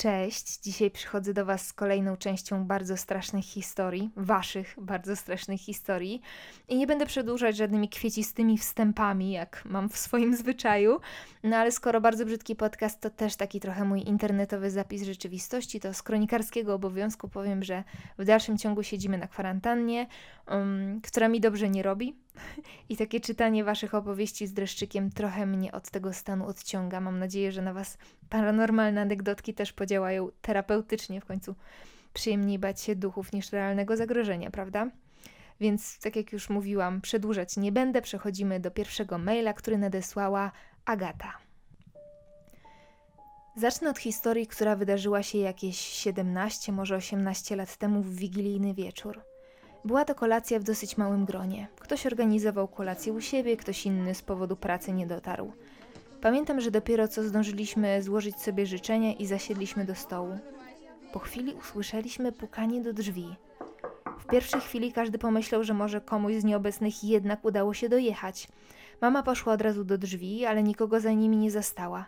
Cześć, dzisiaj przychodzę do Was z kolejną częścią bardzo strasznych historii, Waszych bardzo strasznych historii. I nie będę przedłużać żadnymi kwiecistymi wstępami, jak mam w swoim zwyczaju. No ale skoro bardzo brzydki podcast to też taki trochę mój internetowy zapis rzeczywistości, to z kronikarskiego obowiązku powiem, że w dalszym ciągu siedzimy na kwarantannie, um, która mi dobrze nie robi. I takie czytanie Waszych opowieści z dreszczykiem trochę mnie od tego stanu odciąga. Mam nadzieję, że na Was paranormalne anegdotki też podziałają terapeutycznie w końcu. Przyjemniej bać się duchów niż realnego zagrożenia, prawda? Więc, tak jak już mówiłam, przedłużać nie będę. Przechodzimy do pierwszego maila, który nadesłała Agata. Zacznę od historii, która wydarzyła się jakieś 17, może 18 lat temu w wigilijny wieczór. Była to kolacja w dosyć małym gronie. Ktoś organizował kolację u siebie, ktoś inny z powodu pracy nie dotarł. Pamiętam, że dopiero co zdążyliśmy złożyć sobie życzenia i zasiedliśmy do stołu. Po chwili usłyszeliśmy pukanie do drzwi. W pierwszej chwili każdy pomyślał, że może komuś z nieobecnych jednak udało się dojechać. Mama poszła od razu do drzwi, ale nikogo za nimi nie zastała.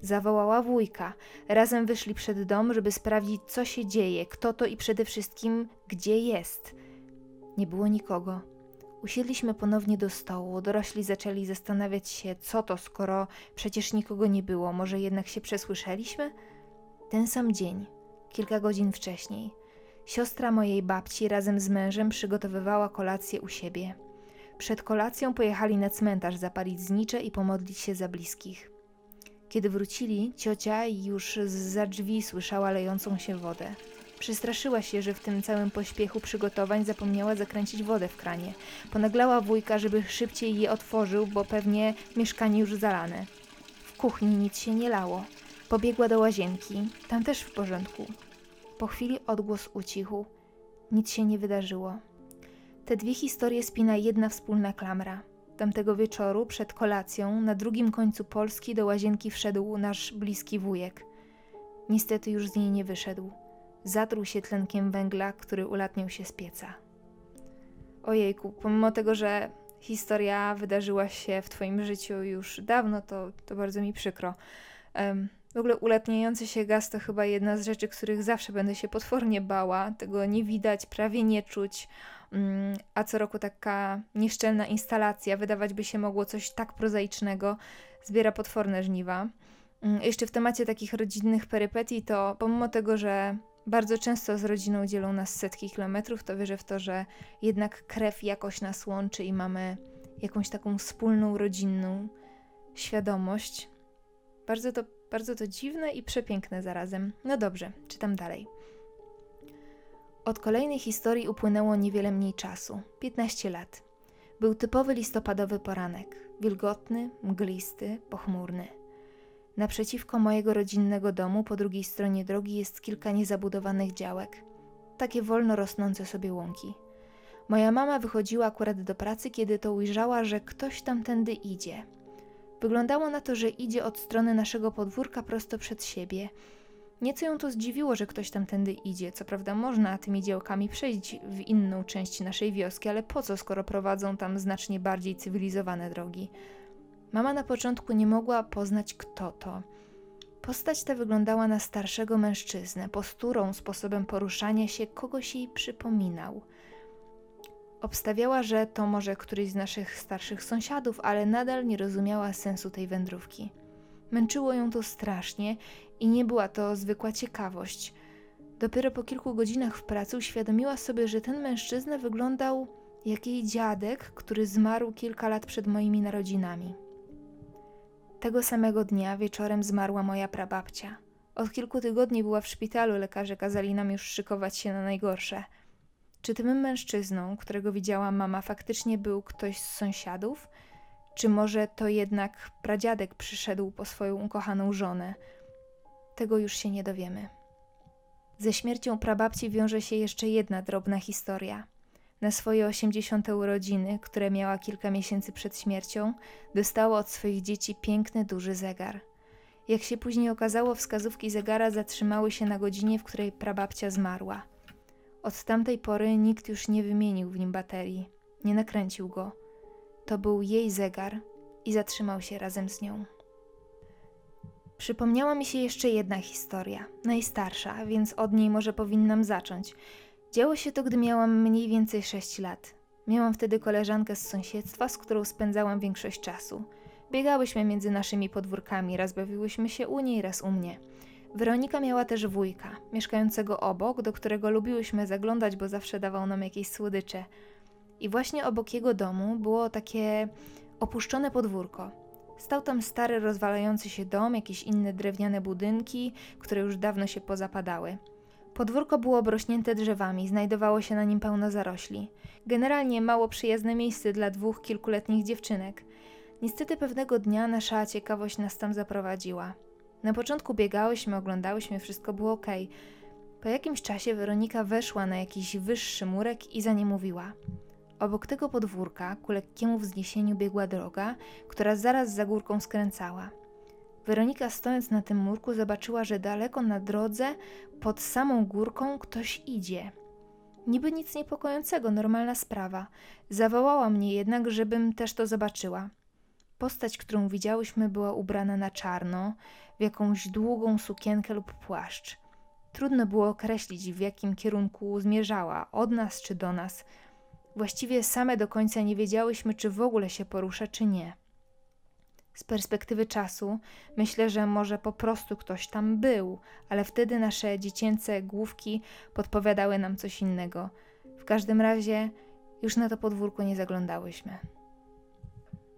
Zawołała wujka. Razem wyszli przed dom, żeby sprawdzić, co się dzieje, kto to i przede wszystkim, gdzie jest. Nie było nikogo. Usiedliśmy ponownie do stołu. Dorośli zaczęli zastanawiać się, co to, skoro przecież nikogo nie było. Może jednak się przesłyszeliśmy? Ten sam dzień, kilka godzin wcześniej, siostra mojej babci razem z mężem przygotowywała kolację u siebie. Przed kolacją pojechali na cmentarz zapalić znicze i pomodlić się za bliskich. Kiedy wrócili, ciocia już za drzwi słyszała lejącą się wodę. Przestraszyła się, że w tym całym pośpiechu przygotowań zapomniała zakręcić wodę w kranie. Ponaglała wujka, żeby szybciej je otworzył, bo pewnie mieszkanie już zalane. W kuchni nic się nie lało. Pobiegła do łazienki, tam też w porządku. Po chwili odgłos ucichł. Nic się nie wydarzyło. Te dwie historie spina jedna wspólna klamra. Tamtego wieczoru, przed kolacją, na drugim końcu Polski do łazienki wszedł nasz bliski wujek. Niestety już z niej nie wyszedł zatruł się tlenkiem węgla, który ulatniał się z pieca. Ojejku, pomimo tego, że historia wydarzyła się w Twoim życiu już dawno, to, to bardzo mi przykro. Um, w ogóle ulatniający się gaz to chyba jedna z rzeczy, których zawsze będę się potwornie bała. Tego nie widać, prawie nie czuć. Um, a co roku taka nieszczelna instalacja, wydawać by się mogło coś tak prozaicznego, zbiera potworne żniwa. Um, jeszcze w temacie takich rodzinnych perypetii, to pomimo tego, że bardzo często z rodziną dzielą nas setki kilometrów, to wierzę w to, że jednak krew jakoś nas łączy i mamy jakąś taką wspólną, rodzinną świadomość. Bardzo to, bardzo to dziwne i przepiękne zarazem. No dobrze, czytam dalej. Od kolejnej historii upłynęło niewiele mniej czasu 15 lat. Był typowy listopadowy poranek wilgotny, mglisty, pochmurny. Naprzeciwko mojego rodzinnego domu po drugiej stronie drogi jest kilka niezabudowanych działek. Takie wolno rosnące sobie łąki. Moja mama wychodziła akurat do pracy, kiedy to ujrzała, że ktoś tamtędy idzie. Wyglądało na to, że idzie od strony naszego podwórka prosto przed siebie. Nieco ją to zdziwiło, że ktoś tamtędy idzie. Co prawda można tymi działkami przejść w inną część naszej wioski, ale po co, skoro prowadzą tam znacznie bardziej cywilizowane drogi? Mama na początku nie mogła poznać, kto to. Postać ta wyglądała na starszego mężczyznę, posturą, sposobem poruszania się kogoś jej przypominał. Obstawiała, że to może któryś z naszych starszych sąsiadów, ale nadal nie rozumiała sensu tej wędrówki. Męczyło ją to strasznie i nie była to zwykła ciekawość. Dopiero po kilku godzinach w pracy uświadomiła sobie, że ten mężczyzna wyglądał jak jej dziadek, który zmarł kilka lat przed moimi narodzinami. Tego samego dnia wieczorem zmarła moja prababcia. Od kilku tygodni była w szpitalu, lekarze kazali nam już szykować się na najgorsze. Czy tym mężczyzną, którego widziała mama, faktycznie był ktoś z sąsiadów? Czy może to jednak pradziadek przyszedł po swoją ukochaną żonę? Tego już się nie dowiemy. Ze śmiercią prababci wiąże się jeszcze jedna drobna historia. Na swoje 80. urodziny, które miała kilka miesięcy przed śmiercią, dostała od swoich dzieci piękny, duży zegar. Jak się później okazało, wskazówki zegara zatrzymały się na godzinie, w której prababcia zmarła. Od tamtej pory nikt już nie wymienił w nim baterii, nie nakręcił go. To był jej zegar i zatrzymał się razem z nią. Przypomniała mi się jeszcze jedna historia, najstarsza, więc od niej może powinnam zacząć. Działo się to, gdy miałam mniej więcej 6 lat. Miałam wtedy koleżankę z sąsiedztwa, z którą spędzałam większość czasu. Biegałyśmy między naszymi podwórkami, raz bawiłyśmy się u niej, raz u mnie. Weronika miała też wujka, mieszkającego obok, do którego lubiłyśmy zaglądać, bo zawsze dawał nam jakieś słodycze. I właśnie obok jego domu było takie opuszczone podwórko. Stał tam stary, rozwalający się dom, jakieś inne drewniane budynki, które już dawno się pozapadały. Podwórko było obrośnięte drzewami, znajdowało się na nim pełno zarośli. Generalnie mało przyjazne miejsce dla dwóch kilkuletnich dziewczynek. Niestety pewnego dnia nasza ciekawość nas tam zaprowadziła. Na początku biegałyśmy, oglądałyśmy, wszystko było ok. Po jakimś czasie Weronika weszła na jakiś wyższy murek i za nie mówiła. Obok tego podwórka, ku lekkiemu wzniesieniu biegła droga, która zaraz za górką skręcała. Weronika stojąc na tym murku zobaczyła, że daleko na drodze, pod samą górką, ktoś idzie. Niby nic niepokojącego, normalna sprawa. Zawołała mnie jednak, żebym też to zobaczyła. Postać, którą widziałyśmy, była ubrana na czarno, w jakąś długą sukienkę lub płaszcz. Trudno było określić, w jakim kierunku zmierzała, od nas czy do nas. Właściwie same do końca nie wiedziałyśmy, czy w ogóle się porusza, czy nie. Z perspektywy czasu myślę, że może po prostu ktoś tam był, ale wtedy nasze dziecięce główki podpowiadały nam coś innego. W każdym razie już na to podwórko nie zaglądałyśmy.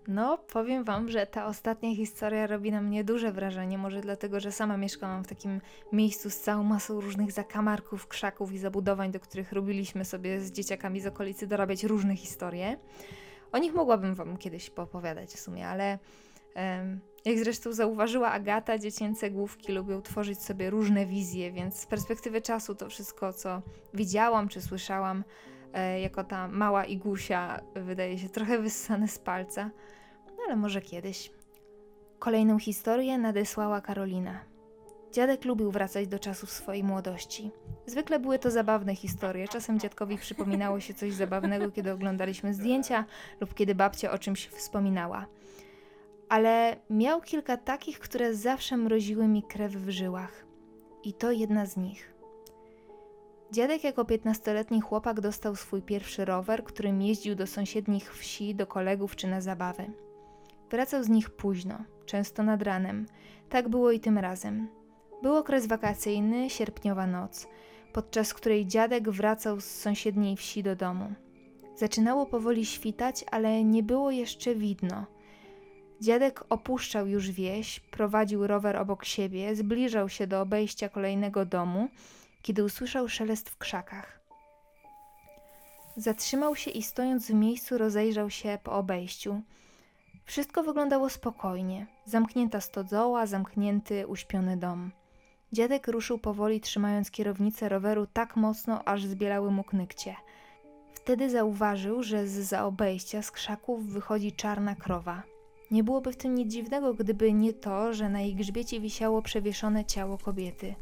No, powiem Wam, że ta ostatnia historia robi na mnie duże wrażenie. Może dlatego, że sama mieszkałam w takim miejscu z całą masą różnych zakamarków, krzaków i zabudowań, do których robiliśmy sobie z dzieciakami z okolicy dorabiać różne historie. O nich mogłabym Wam kiedyś poopowiadać w sumie, ale jak zresztą zauważyła Agata, dziecięce główki lubią tworzyć sobie różne wizje, więc z perspektywy czasu to wszystko, co widziałam czy słyszałam, e, jako ta mała igusia, wydaje się trochę wyssane z palca, no ale może kiedyś. Kolejną historię nadesłała Karolina. Dziadek lubił wracać do czasów swojej młodości. Zwykle były to zabawne historie. Czasem dziadkowi przypominało się coś zabawnego, kiedy oglądaliśmy zdjęcia lub kiedy babcia o czymś wspominała ale miał kilka takich, które zawsze mroziły mi krew w żyłach. I to jedna z nich. Dziadek jako piętnastoletni chłopak dostał swój pierwszy rower, którym jeździł do sąsiednich wsi, do kolegów czy na zabawy. Wracał z nich późno, często nad ranem. Tak było i tym razem. Był okres wakacyjny, sierpniowa noc, podczas której dziadek wracał z sąsiedniej wsi do domu. Zaczynało powoli świtać, ale nie było jeszcze widno – Dziadek opuszczał już wieś, prowadził rower obok siebie, zbliżał się do obejścia kolejnego domu, kiedy usłyszał szelest w krzakach. Zatrzymał się i stojąc w miejscu rozejrzał się po obejściu. Wszystko wyglądało spokojnie. Zamknięta stodzoła, zamknięty, uśpiony dom. Dziadek ruszył powoli, trzymając kierownicę roweru tak mocno, aż zbielały mu knykcie. Wtedy zauważył, że z za obejścia z krzaków wychodzi czarna krowa. Nie byłoby w tym nic dziwnego, gdyby nie to, że na jej grzbiecie wisiało przewieszone ciało kobiety.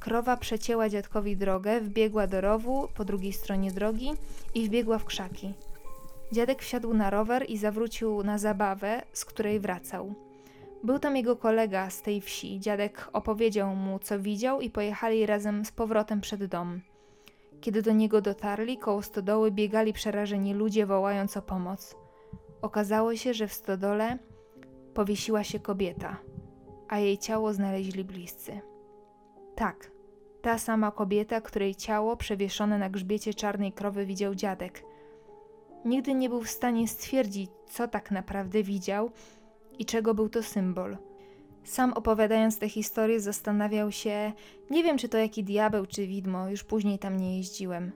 Krowa przecięła dziadkowi drogę, wbiegła do rowu po drugiej stronie drogi i wbiegła w krzaki. Dziadek wsiadł na rower i zawrócił na zabawę, z której wracał. Był tam jego kolega z tej wsi. Dziadek opowiedział mu, co widział, i pojechali razem z powrotem przed dom. Kiedy do niego dotarli, koło stodoły biegali przerażeni ludzie, wołając o pomoc. Okazało się, że w stodole powiesiła się kobieta, a jej ciało znaleźli bliscy. Tak, ta sama kobieta, której ciało przewieszone na grzbiecie czarnej krowy widział dziadek. Nigdy nie był w stanie stwierdzić, co tak naprawdę widział i czego był to symbol. Sam opowiadając tę historię, zastanawiał się, nie wiem czy to jaki diabeł czy widmo, już później tam nie jeździłem.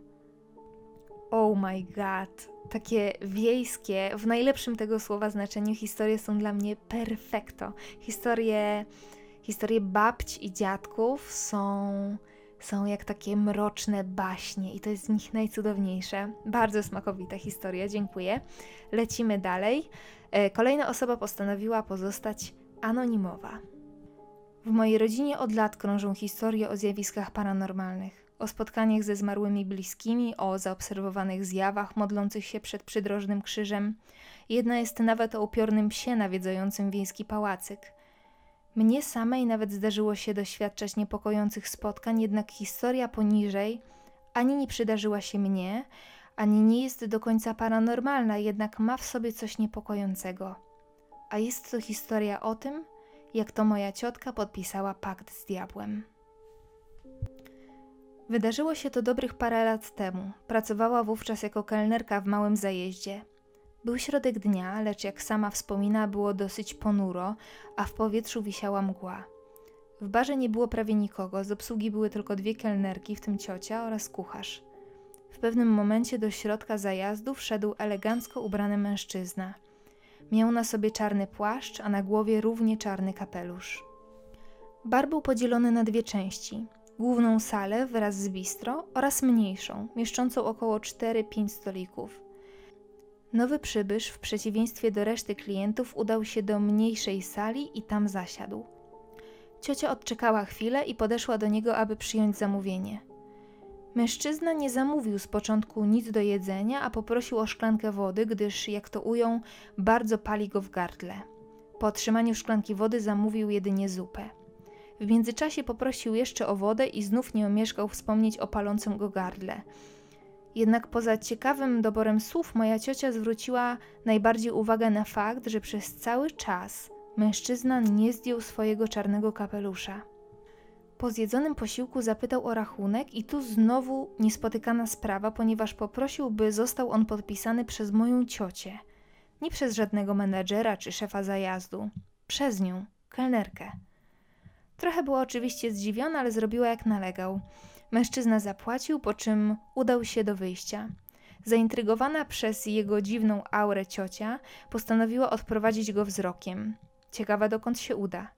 Oh my god, takie wiejskie, w najlepszym tego słowa znaczeniu, historie są dla mnie perfekto. Historie, historie babć i dziadków są, są jak takie mroczne baśnie i to jest z nich najcudowniejsze. Bardzo smakowita historia, dziękuję. Lecimy dalej. E, kolejna osoba postanowiła pozostać anonimowa. W mojej rodzinie od lat krążą historie o zjawiskach paranormalnych o spotkaniach ze zmarłymi bliskimi, o zaobserwowanych zjawach modlących się przed przydrożnym krzyżem. Jedna jest nawet o upiornym psie nawiedzającym wiejski pałacyk. Mnie samej nawet zdarzyło się doświadczać niepokojących spotkań, jednak historia poniżej ani nie przydarzyła się mnie, ani nie jest do końca paranormalna, jednak ma w sobie coś niepokojącego. A jest to historia o tym, jak to moja ciotka podpisała pakt z diabłem. Wydarzyło się to dobrych parę lat temu. Pracowała wówczas jako kelnerka w małym zajeździe. Był środek dnia, lecz jak sama wspomina, było dosyć ponuro, a w powietrzu wisiała mgła. W barze nie było prawie nikogo, z obsługi były tylko dwie kelnerki, w tym ciocia oraz kucharz. W pewnym momencie do środka zajazdu wszedł elegancko ubrany mężczyzna. Miał na sobie czarny płaszcz, a na głowie równie czarny kapelusz. Bar był podzielony na dwie części. Główną salę wraz z bistro oraz mniejszą, mieszczącą około 4-5 stolików. Nowy przybysz, w przeciwieństwie do reszty klientów, udał się do mniejszej sali i tam zasiadł. Ciocia odczekała chwilę i podeszła do niego, aby przyjąć zamówienie. Mężczyzna nie zamówił z początku nic do jedzenia, a poprosił o szklankę wody, gdyż, jak to ujął, bardzo pali go w gardle. Po otrzymaniu szklanki wody zamówił jedynie zupę. W międzyczasie poprosił jeszcze o wodę i znów nie omieszkał wspomnieć o palącym go gardle. Jednak poza ciekawym doborem słów, moja ciocia zwróciła najbardziej uwagę na fakt, że przez cały czas mężczyzna nie zdjął swojego czarnego kapelusza. Po zjedzonym posiłku zapytał o rachunek, i tu znowu niespotykana sprawa, ponieważ poprosił, by został on podpisany przez moją ciocię. Nie przez żadnego menedżera czy szefa zajazdu, przez nią, kelnerkę. Trochę była oczywiście zdziwiona, ale zrobiła jak nalegał. Mężczyzna zapłacił, po czym udał się do wyjścia. Zaintrygowana przez jego dziwną aurę ciocia, postanowiła odprowadzić go wzrokiem. Ciekawa dokąd się uda.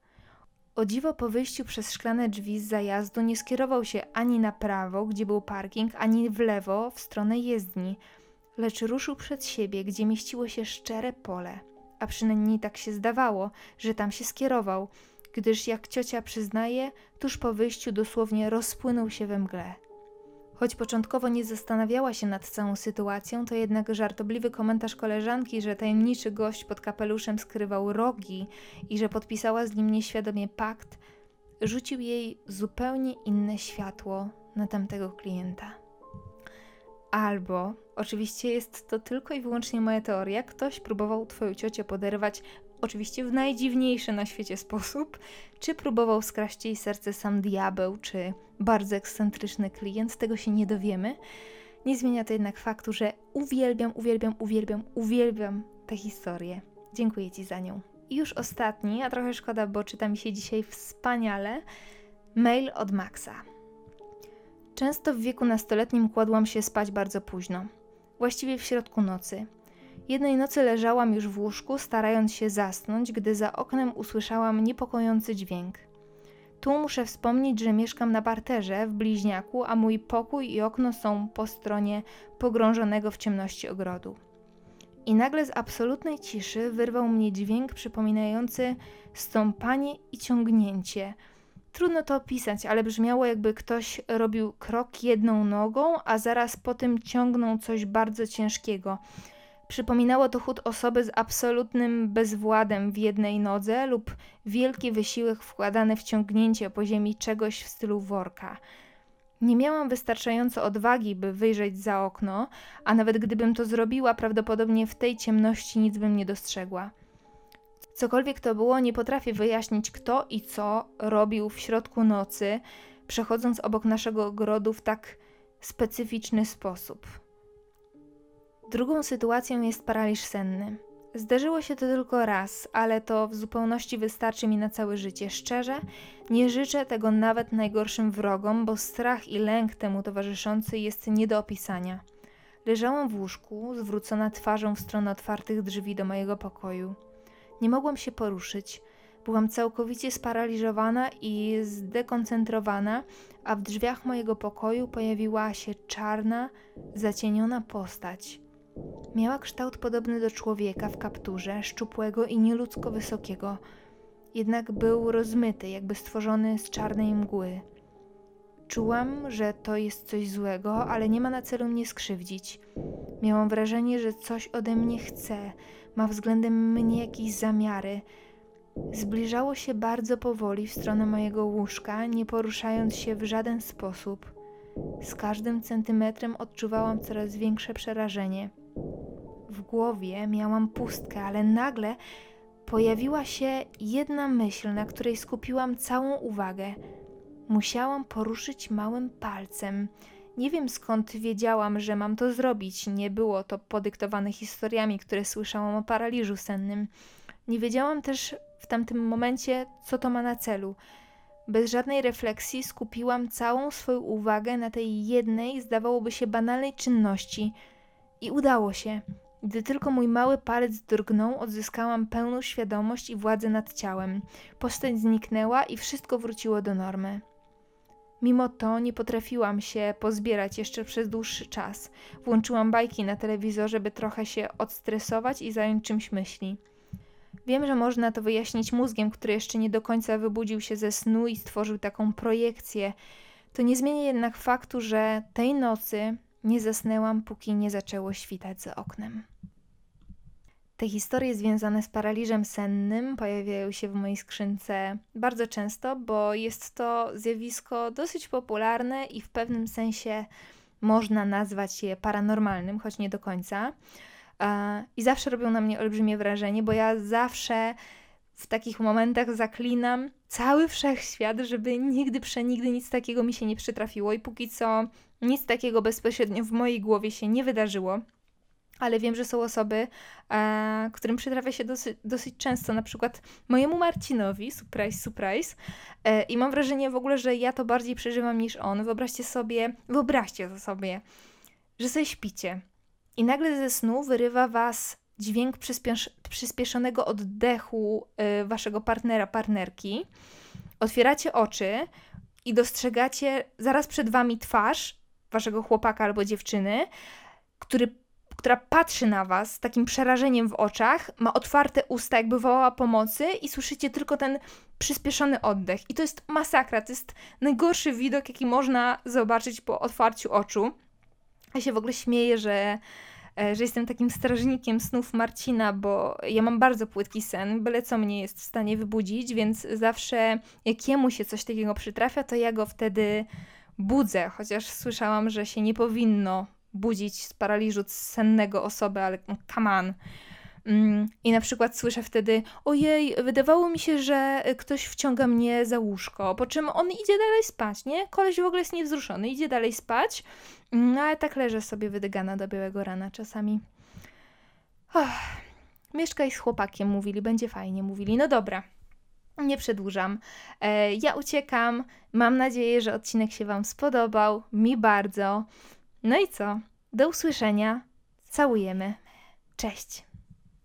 O dziwo po wyjściu przez szklane drzwi z zajazdu nie skierował się ani na prawo, gdzie był parking, ani w lewo, w stronę jezdni, lecz ruszył przed siebie, gdzie mieściło się szczere pole. A przynajmniej tak się zdawało, że tam się skierował, gdyż jak ciocia przyznaje, tuż po wyjściu dosłownie rozpłynął się we mgle. Choć początkowo nie zastanawiała się nad całą sytuacją, to jednak żartobliwy komentarz koleżanki, że tajemniczy gość pod kapeluszem skrywał rogi i że podpisała z nim nieświadomie pakt, rzucił jej zupełnie inne światło na tamtego klienta. Albo, oczywiście jest to tylko i wyłącznie moja teoria, ktoś próbował twoją ciocię poderwać oczywiście w najdziwniejszy na świecie sposób, czy próbował skraść jej serce sam diabeł, czy bardzo ekscentryczny klient, tego się nie dowiemy. Nie zmienia to jednak faktu, że uwielbiam, uwielbiam, uwielbiam, uwielbiam tę historię. Dziękuję Ci za nią. I już ostatni, a trochę szkoda, bo czyta mi się dzisiaj wspaniale, mail od Maxa. Często w wieku nastoletnim kładłam się spać bardzo późno, właściwie w środku nocy. Jednej nocy leżałam już w łóżku, starając się zasnąć, gdy za oknem usłyszałam niepokojący dźwięk. Tu muszę wspomnieć, że mieszkam na parterze w bliźniaku, a mój pokój i okno są po stronie pogrążonego w ciemności ogrodu. I nagle z absolutnej ciszy wyrwał mnie dźwięk przypominający stąpanie i ciągnięcie. Trudno to opisać, ale brzmiało jakby ktoś robił krok jedną nogą, a zaraz po tym ciągnął coś bardzo ciężkiego. Przypominało to chód osoby z absolutnym bezwładem w jednej nodze lub wielki wysiłek wkładany w ciągnięcie po ziemi czegoś w stylu worka. Nie miałam wystarczająco odwagi, by wyjrzeć za okno, a nawet gdybym to zrobiła, prawdopodobnie w tej ciemności nic bym nie dostrzegła. Cokolwiek to było, nie potrafię wyjaśnić, kto i co robił w środku nocy, przechodząc obok naszego ogrodu w tak specyficzny sposób. Drugą sytuacją jest paraliż senny. Zdarzyło się to tylko raz, ale to w zupełności wystarczy mi na całe życie. Szczerze, nie życzę tego nawet najgorszym wrogom, bo strach i lęk temu towarzyszący jest nie do opisania. Leżałam w łóżku, zwrócona twarzą w stronę otwartych drzwi do mojego pokoju. Nie mogłam się poruszyć. Byłam całkowicie sparaliżowana i zdekoncentrowana, a w drzwiach mojego pokoju pojawiła się czarna, zacieniona postać. Miała kształt podobny do człowieka w kapturze, szczupłego i nieludzko wysokiego, jednak był rozmyty, jakby stworzony z czarnej mgły. Czułam, że to jest coś złego, ale nie ma na celu mnie skrzywdzić. Miałam wrażenie, że coś ode mnie chce, ma względem mnie jakieś zamiary. Zbliżało się bardzo powoli w stronę mojego łóżka, nie poruszając się w żaden sposób. Z każdym centymetrem odczuwałam coraz większe przerażenie. W głowie miałam pustkę, ale nagle pojawiła się jedna myśl, na której skupiłam całą uwagę. Musiałam poruszyć małym palcem. Nie wiem skąd wiedziałam, że mam to zrobić. Nie było to podyktowane historiami, które słyszałam o paraliżu sennym. Nie wiedziałam też w tamtym momencie, co to ma na celu. Bez żadnej refleksji skupiłam całą swoją uwagę na tej jednej, zdawałoby się banalnej czynności. I udało się. Gdy tylko mój mały palec drgnął, odzyskałam pełną świadomość i władzę nad ciałem. Postać zniknęła i wszystko wróciło do normy. Mimo to nie potrafiłam się pozbierać jeszcze przez dłuższy czas. Włączyłam bajki na telewizorze, by trochę się odstresować i zająć czymś myśli. Wiem, że można to wyjaśnić mózgiem, który jeszcze nie do końca wybudził się ze snu i stworzył taką projekcję. To nie zmienia jednak faktu, że tej nocy nie zasnęłam, póki nie zaczęło świtać za oknem. Te historie związane z paraliżem sennym pojawiają się w mojej skrzynce bardzo często, bo jest to zjawisko dosyć popularne i w pewnym sensie można nazwać je paranormalnym, choć nie do końca. I zawsze robią na mnie olbrzymie wrażenie, bo ja zawsze w takich momentach zaklinam cały wszechświat, żeby nigdy, przenigdy nic takiego mi się nie przytrafiło i póki co nic takiego bezpośrednio w mojej głowie się nie wydarzyło. Ale wiem, że są osoby, e, którym przytrafia się dosyć, dosyć często, na przykład mojemu Marcinowi, surprise, surprise. E, I mam wrażenie w ogóle, że ja to bardziej przeżywam niż on. Wyobraźcie sobie, wyobraźcie sobie, że sobie śpicie i nagle ze snu wyrywa was dźwięk przyspiesz przyspieszonego oddechu y, waszego partnera, partnerki. Otwieracie oczy i dostrzegacie zaraz przed wami twarz waszego chłopaka albo dziewczyny, który, która patrzy na was z takim przerażeniem w oczach, ma otwarte usta, jakby wołała pomocy, i słyszycie tylko ten przyspieszony oddech. I to jest masakra, to jest najgorszy widok, jaki można zobaczyć po otwarciu oczu. Ja się w ogóle śmieję, że, że jestem takim strażnikiem snów Marcina, bo ja mam bardzo płytki sen, byle co mnie jest w stanie wybudzić, więc zawsze jak jemu się coś takiego przytrafia, to ja go wtedy budzę, chociaż słyszałam, że się nie powinno budzić z paraliżu sennego osoby, ale come on. Mm, I na przykład słyszę wtedy, ojej, wydawało mi się, że ktoś wciąga mnie za łóżko, po czym on idzie dalej spać, nie? Koleś w ogóle jest niewzruszony, idzie dalej spać, no ale tak leżę sobie wydygana do białego rana czasami. Oh, mieszkaj z chłopakiem, mówili, będzie fajnie, mówili, no dobra. Nie przedłużam. E, ja uciekam. Mam nadzieję, że odcinek się Wam spodobał. Mi bardzo. No i co? Do usłyszenia. Całujemy. Cześć.